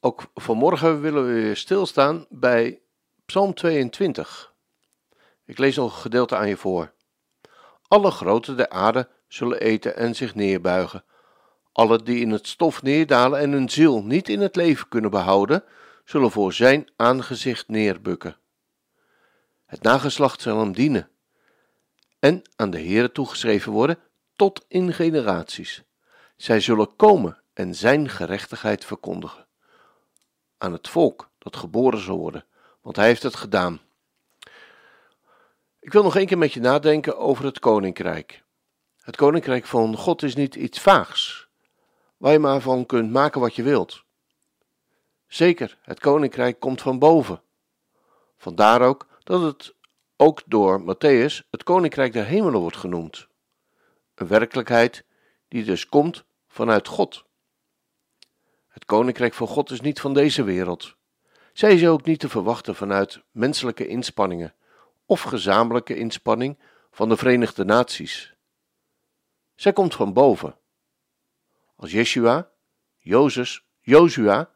Ook vanmorgen willen we weer stilstaan bij Psalm 22. Ik lees nog een gedeelte aan je voor. Alle groten der aarde zullen eten en zich neerbuigen. Alle die in het stof neerdalen en hun ziel niet in het leven kunnen behouden, zullen voor zijn aangezicht neerbukken. Het nageslacht zal hem dienen en aan de Heere toegeschreven worden tot in generaties. Zij zullen komen en zijn gerechtigheid verkondigen aan het volk dat geboren zal worden, want hij heeft het gedaan. Ik wil nog één keer met je nadenken over het koninkrijk. Het koninkrijk van God is niet iets vaags, waar je maar van kunt maken wat je wilt. Zeker, het koninkrijk komt van boven. Vandaar ook dat het ook door Matthäus het koninkrijk der hemelen wordt genoemd. Een werkelijkheid die dus komt vanuit God. Het koninkrijk van God is niet van deze wereld. Zij is ook niet te verwachten vanuit menselijke inspanningen of gezamenlijke inspanning van de Verenigde Naties. Zij komt van boven. Als Yeshua, Jozes, Jozua,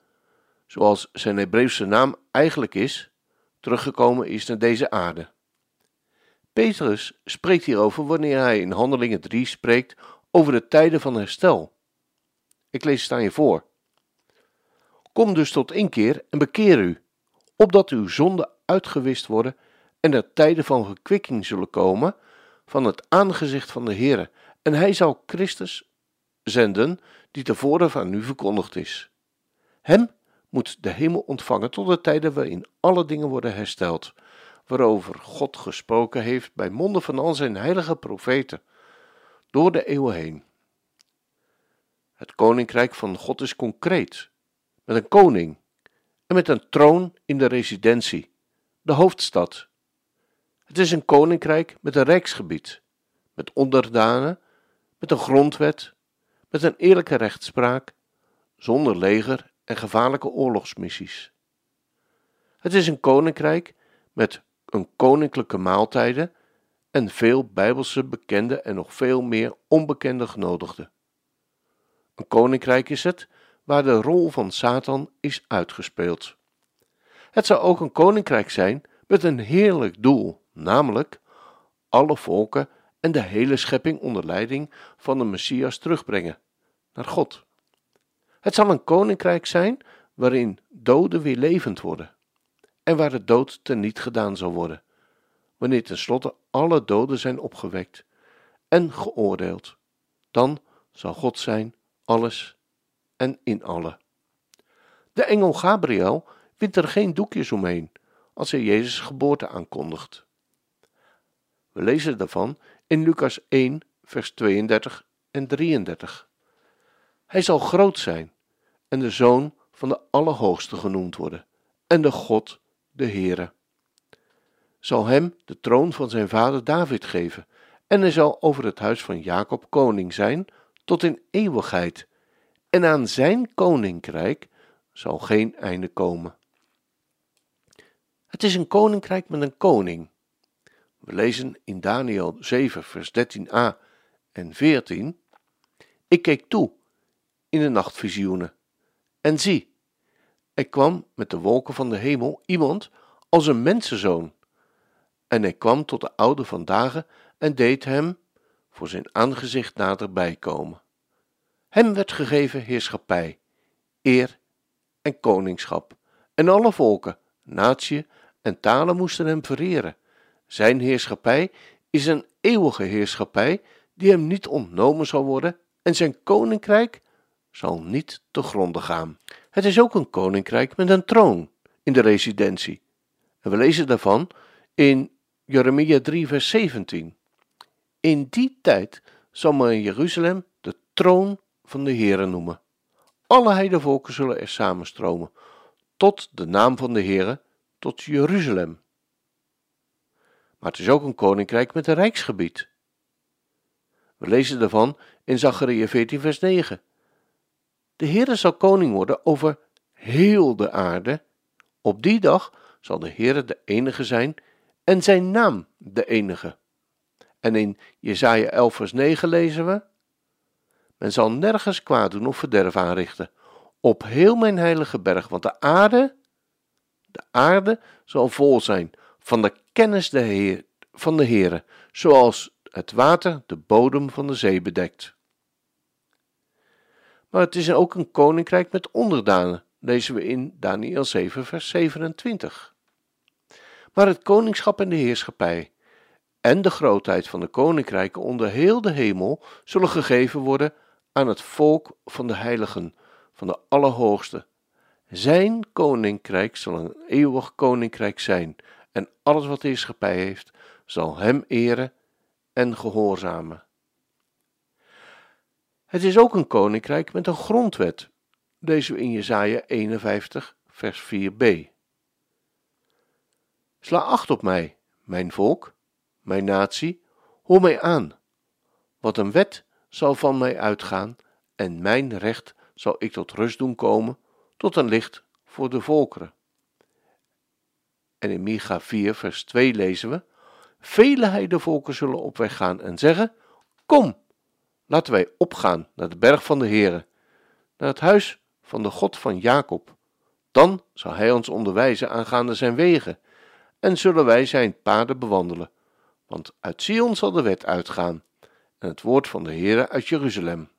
zoals zijn Hebreeuwse naam eigenlijk is, teruggekomen is naar deze aarde. Petrus spreekt hierover wanneer hij in Handelingen 3 spreekt over de tijden van herstel. Ik lees het aan je voor. Kom dus tot inkeer en bekeer u, opdat uw zonden uitgewist worden en er tijden van verkwikking zullen komen van het aangezicht van de Heere, en hij zal Christus zenden, die tevoren van u verkondigd is. Hem moet de hemel ontvangen tot de tijden waarin alle dingen worden hersteld, waarover God gesproken heeft bij monden van al zijn heilige profeten, door de eeuwen heen. Het koninkrijk van God is concreet met een koning en met een troon in de residentie, de hoofdstad. Het is een koninkrijk met een rijksgebied, met onderdanen, met een grondwet, met een eerlijke rechtspraak, zonder leger en gevaarlijke oorlogsmissies. Het is een koninkrijk met een koninklijke maaltijden en veel bijbelse bekende en nog veel meer onbekende genodigden. Een koninkrijk is het waar de rol van Satan is uitgespeeld. Het zou ook een koninkrijk zijn met een heerlijk doel, namelijk alle volken en de hele schepping onder leiding van de Messias terugbrengen naar God. Het zal een koninkrijk zijn waarin doden weer levend worden en waar de dood teniet gedaan zal worden, wanneer tenslotte alle doden zijn opgewekt en geoordeeld. Dan zal God zijn alles en in alle. De engel Gabriel wint er geen doekjes omheen als hij Jezus' geboorte aankondigt. We lezen daarvan in Lucas 1, vers 32 en 33. Hij zal groot zijn en de zoon van de Allerhoogste genoemd worden en de God, de Heere. Zal hem de troon van zijn vader David geven en hij zal over het huis van Jacob koning zijn tot in eeuwigheid en aan zijn koninkrijk zal geen einde komen. Het is een koninkrijk met een koning. We lezen in Daniel 7, vers 13a en 14. Ik keek toe in de nachtvisioenen, en zie, er kwam met de wolken van de hemel iemand als een mensenzoon. En hij kwam tot de oude van dagen en deed hem voor zijn aangezicht naderbij komen. Hem werd gegeven heerschappij, eer en koningschap, en alle volken, natie en talen moesten hem vereren. Zijn heerschappij is een eeuwige heerschappij die hem niet ontnomen zal worden, en zijn koninkrijk zal niet te gronden gaan. Het is ook een koninkrijk met een troon in de residentie. En we lezen daarvan in Jeremia 3, vers 17. In die tijd zal men in Jeruzalem de troon van de Heere noemen. Alle heidevolken zullen er samenstromen, tot de naam van de Heere, tot Jeruzalem. Maar het is ook een koninkrijk met een rijksgebied. We lezen daarvan in Zachariah 14, vers 9. De Heere zal koning worden over heel de aarde. Op die dag zal de Heere de enige zijn en zijn naam de enige. En in Jesaja 11 vers 9 lezen we: Men zal nergens kwaad doen of verderf aanrichten op heel mijn heilige berg, want de aarde, de aarde zal vol zijn van de kennis Heer, van de Heere, zoals het water de bodem van de zee bedekt. Maar het is ook een koninkrijk met onderdanen, lezen we in Daniel 7, vers 27. Maar het koningschap en de heerschappij en de grootheid van de koninkrijken onder heel de hemel zullen gegeven worden aan het volk van de heiligen, van de Allerhoogste. Zijn koninkrijk zal een eeuwig koninkrijk zijn, en alles wat heerschappij heeft, zal hem eren en gehoorzamen. Het is ook een koninkrijk met een grondwet, lezen we in Jesaja 51, vers 4b. Sla acht op mij, mijn volk, mijn natie, hoor mij aan. Wat een wet zal van mij uitgaan, en mijn recht zal ik tot rust doen komen, tot een licht voor de volkeren. En in Micha 4, vers 2 lezen we: Vele heidevolken zullen op weg gaan en zeggen: Kom, laten wij opgaan naar de berg van de Heere, naar het huis van de God van Jacob. Dan zal hij ons onderwijzen aangaande zijn wegen, en zullen wij zijn paden bewandelen. Want uit Sion zal de wet uitgaan, het woord van de Heere uit Jeruzalem.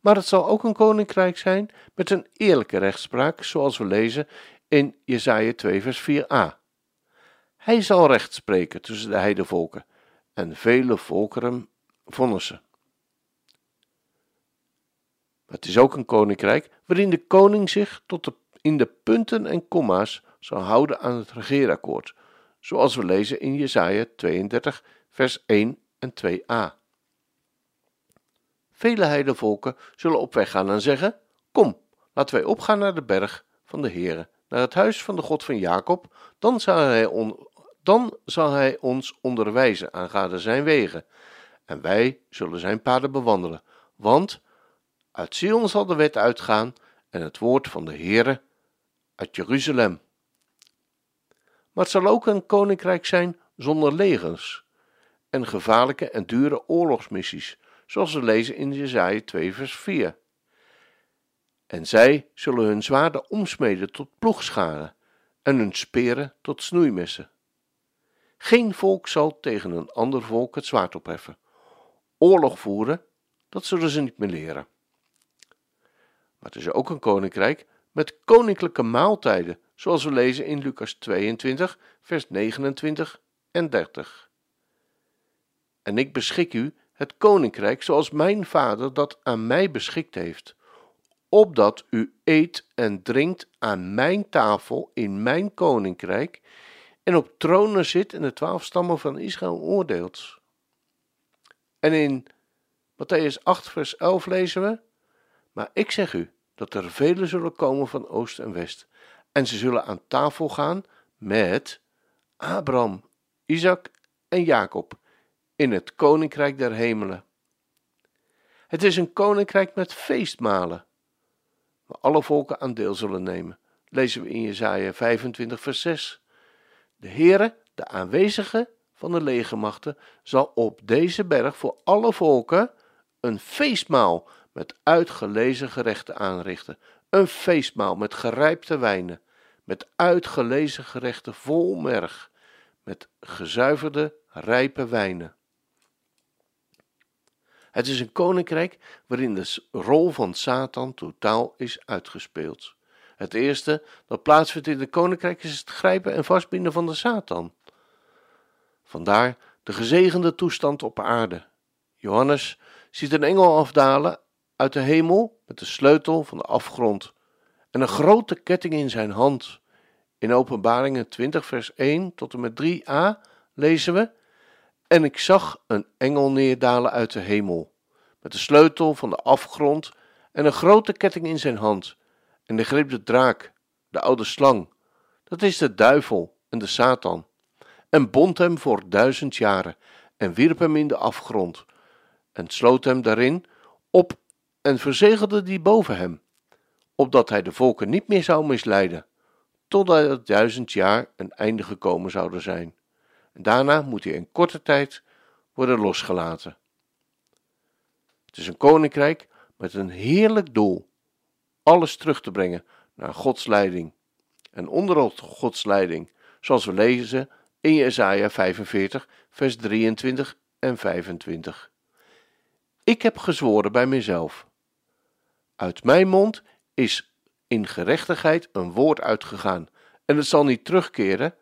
Maar het zal ook een koninkrijk zijn met een eerlijke rechtspraak, zoals we lezen in Jesaja 2 vers 4a. Hij zal recht spreken tussen de heidevolken en vele volkeren vonnissen. Het is ook een koninkrijk waarin de koning zich tot de, in de punten en komma's zal houden aan het regeerakkoord, zoals we lezen in Jesaja 32 vers 1 en 2a. Vele heidevolken zullen op weg gaan en zeggen: Kom, laten wij opgaan naar de berg van de Heere, naar het huis van de God van Jacob, dan zal hij, dan zal hij ons onderwijzen aangaande zijn wegen, en wij zullen zijn paden bewandelen. Want uit Sion zal de wet uitgaan en het woord van de Heere uit Jeruzalem. Maar het zal ook een koninkrijk zijn zonder legers en gevaarlijke en dure oorlogsmissies, zoals we lezen in Jesaja 2 vers 4. En zij zullen hun zwaarden omsmeden tot ploegscharen en hun speren tot snoeimessen. Geen volk zal tegen een ander volk het zwaard opheffen. Oorlog voeren, dat zullen ze niet meer leren. Maar het is ook een koninkrijk met koninklijke maaltijden, zoals we lezen in Lucas 22, vers 29 en 30. En ik beschik u het koninkrijk zoals mijn vader dat aan mij beschikt heeft, opdat u eet en drinkt aan mijn tafel in mijn koninkrijk en op tronen zit en de twaalf stammen van Israël oordeelt. En in Matthäus 8, vers 11 lezen we: Maar ik zeg u dat er velen zullen komen van oost en west, en ze zullen aan tafel gaan met Abraham, Isaac en Jacob in het koninkrijk der hemelen. Het is een koninkrijk met feestmalen, waar alle volken aan deel zullen nemen. Lezen we in Jesaja 25 vers 6. De Heere, de aanwezige van de legermachten, zal op deze berg voor alle volken een feestmaal met uitgelezen gerechten aanrichten. Een feestmaal met gerijpte wijnen, met uitgelezen gerechten vol merg, met gezuiverde rijpe wijnen. Het is een koninkrijk waarin de rol van Satan totaal is uitgespeeld. Het eerste dat plaatsvindt in het koninkrijk is het grijpen en vastbinden van de Satan. Vandaar de gezegende toestand op aarde. Johannes ziet een engel afdalen uit de hemel met de sleutel van de afgrond en een grote ketting in zijn hand. In Openbaringen 20, vers 1 tot en met 3a lezen we: En ik zag een engel neerdalen uit de hemel, met de sleutel van de afgrond en een grote ketting in zijn hand. En hij greep de draak, de oude slang, dat is de duivel en de Satan, en bond hem voor duizend jaren en wierp hem in de afgrond en sloot hem daarin op en verzegelde die boven hem, opdat hij de volken niet meer zou misleiden, totdat het duizend jaar een einde gekomen zouden zijn. Daarna moet hij in korte tijd worden losgelaten. Het is een koninkrijk met een heerlijk doel: alles terug te brengen naar Gods leiding. En onder Gods leiding, zoals we lezen in Jesaja 45, vers 23 en 25. Ik heb gezworen bij mezelf. Uit mijn mond is in gerechtigheid een woord uitgegaan, en het zal niet terugkeren,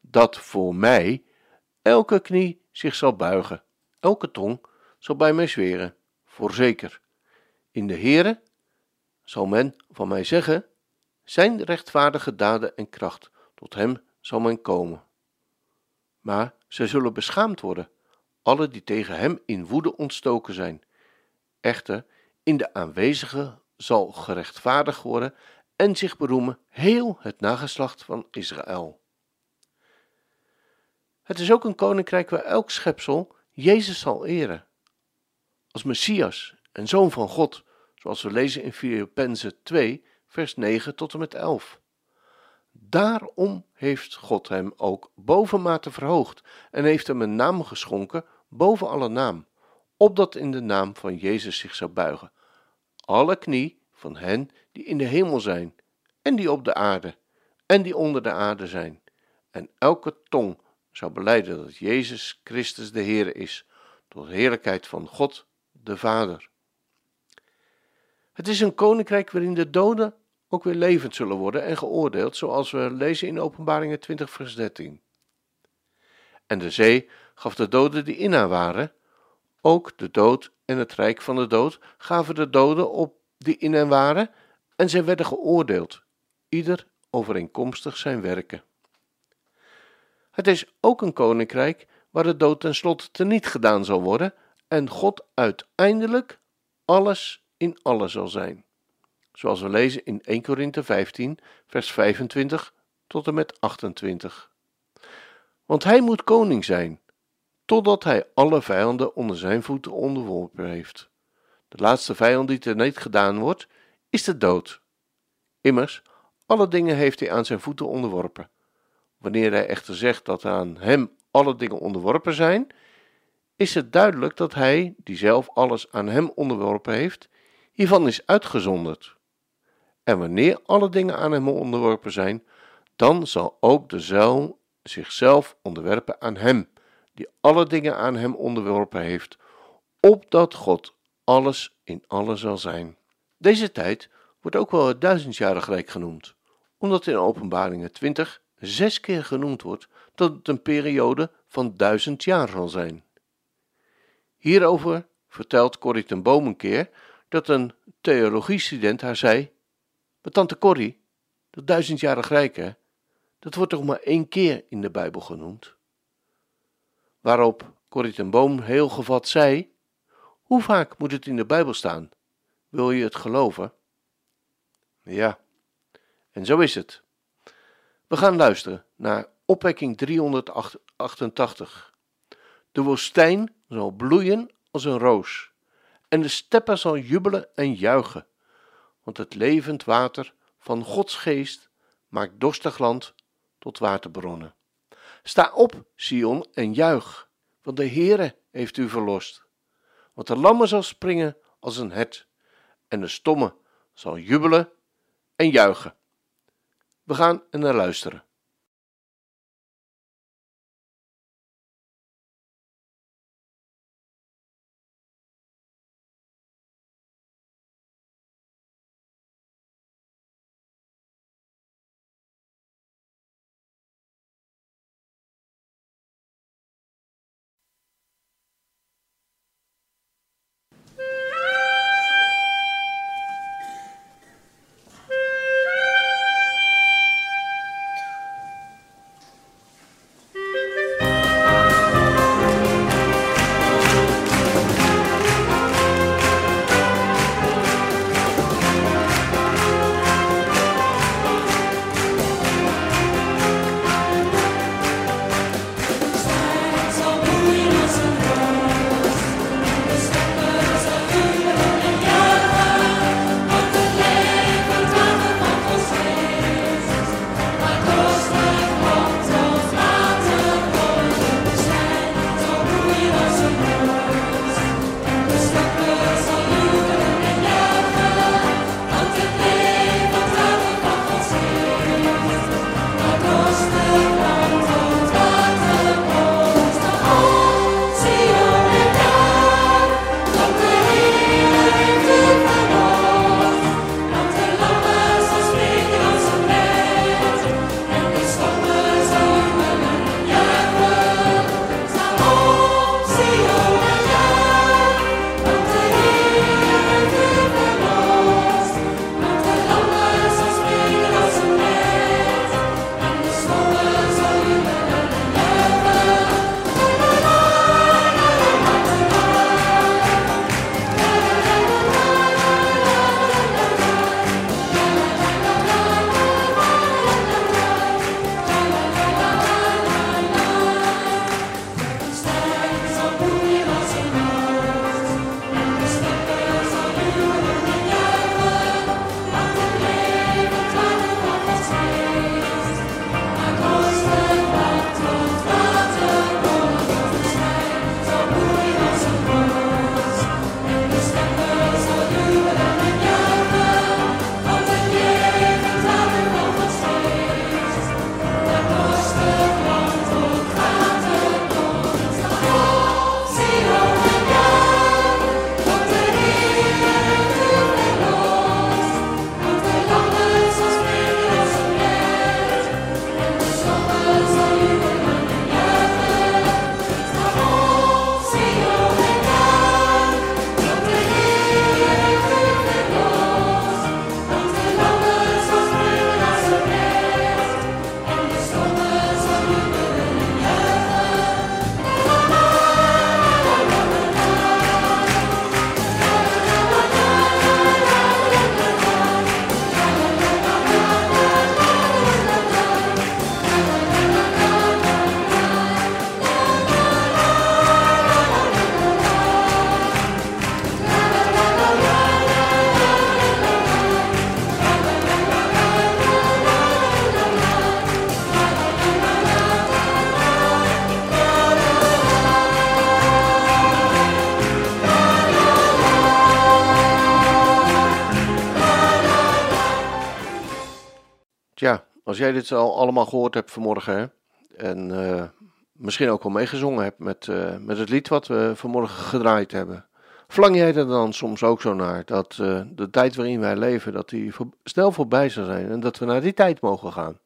dat voor mij elke knie zich zal buigen, elke tong zal bij mij zweren, voorzeker. In de Heere zal men van mij zeggen, zijn rechtvaardige daden en kracht, tot hem zal men komen. Maar zij zullen beschaamd worden, alle die tegen hem in woede ontstoken zijn. Echter, in de aanwezige zal gerechtvaardigd worden en zich beroemen heel het nageslacht van Israël. Het is ook een koninkrijk waar elk schepsel Jezus zal eren. Als Messias en Zoon van God, zoals we lezen in Filippenzen 2, vers 9 tot en met 11. Daarom heeft God hem ook bovenmate verhoogd en heeft hem een naam geschonken boven alle naam, opdat in de naam van Jezus zich zou buigen. Alle knie van hen die in de hemel zijn, en die op de aarde, en die onder de aarde zijn, en elke tong zou beleiden dat Jezus Christus de Heer is, tot heerlijkheid van God de Vader. Het is een koninkrijk waarin de doden ook weer levend zullen worden en geoordeeld, zoals we lezen in Openbaringen 20, vers 13. En de zee gaf de doden die in haar waren, ook de dood en het rijk van de dood gaven de doden op die in hen waren, en zij werden geoordeeld, ieder overeenkomstig zijn werken. Het is ook een koninkrijk waar de dood tenslotte teniet gedaan zal worden en God uiteindelijk alles in alles zal zijn. Zoals we lezen in 1 Korinthe 15, vers 25 tot en met 28. Want hij moet koning zijn, totdat hij alle vijanden onder zijn voeten onderworpen heeft. De laatste vijand die teniet gedaan wordt, is de dood. Immers, alle dingen heeft hij aan zijn voeten onderworpen. Wanneer hij echter zegt dat aan hem alle dingen onderworpen zijn, is het duidelijk dat hij, die zelf alles aan hem onderworpen heeft, hiervan is uitgezonderd. En wanneer alle dingen aan hem onderworpen zijn, dan zal ook de zuil zichzelf onderwerpen aan hem, die alle dingen aan hem onderworpen heeft, opdat God alles in alles zal zijn. Deze tijd wordt ook wel het duizendjarig rijk genoemd, omdat in Openbaringen 20 zes keer genoemd wordt dat het een periode van duizend jaar zal zijn. Hierover vertelt Corrie ten Boom een keer dat een theologiestudent haar zei: Maar tante Corrie, dat duizendjarig rijk, hè, dat wordt toch maar één keer in de Bijbel genoemd? Waarop Corrie ten Boom heel gevat zei: Hoe vaak moet het in de Bijbel staan? Wil je het geloven? Ja, en zo is het. We gaan luisteren naar opwekking 388. De woestijn zal bloeien als een roos, en de steppen zal jubelen en juichen, want het levend water van Gods geest maakt dorstig land tot waterbronnen. Sta op, Sion, en juich, want de Heere heeft u verlost. Want de lammen zal springen als een het, en de stomme zal jubelen en juichen. We gaan er naar luisteren. Als jij dit al allemaal gehoord hebt vanmorgen, en uh, misschien ook wel meegezongen hebt met, uh, met het lied wat we vanmorgen gedraaid hebben, verlang jij er dan soms ook zo naar dat uh, de tijd waarin wij leven, dat die snel voorbij zal zijn en dat we naar die tijd mogen gaan,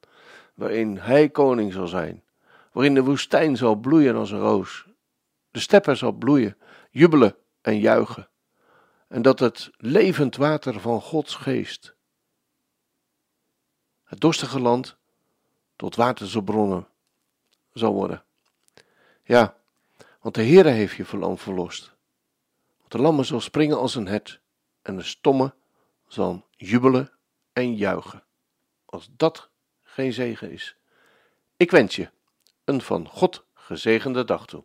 waarin Hij koning zal zijn, waarin de woestijn zal bloeien als een roos, de steppen zal bloeien, jubelen en juichen, en dat het levend water van Gods geest het dorstige land tot waterbronnen zal worden. Ja, want de Heere heeft je verloon verlost. Want de lammen zal springen als een het en de stomme zal jubelen en juichen. Als dat geen zegen is. Ik wens je een van God gezegende dag toe.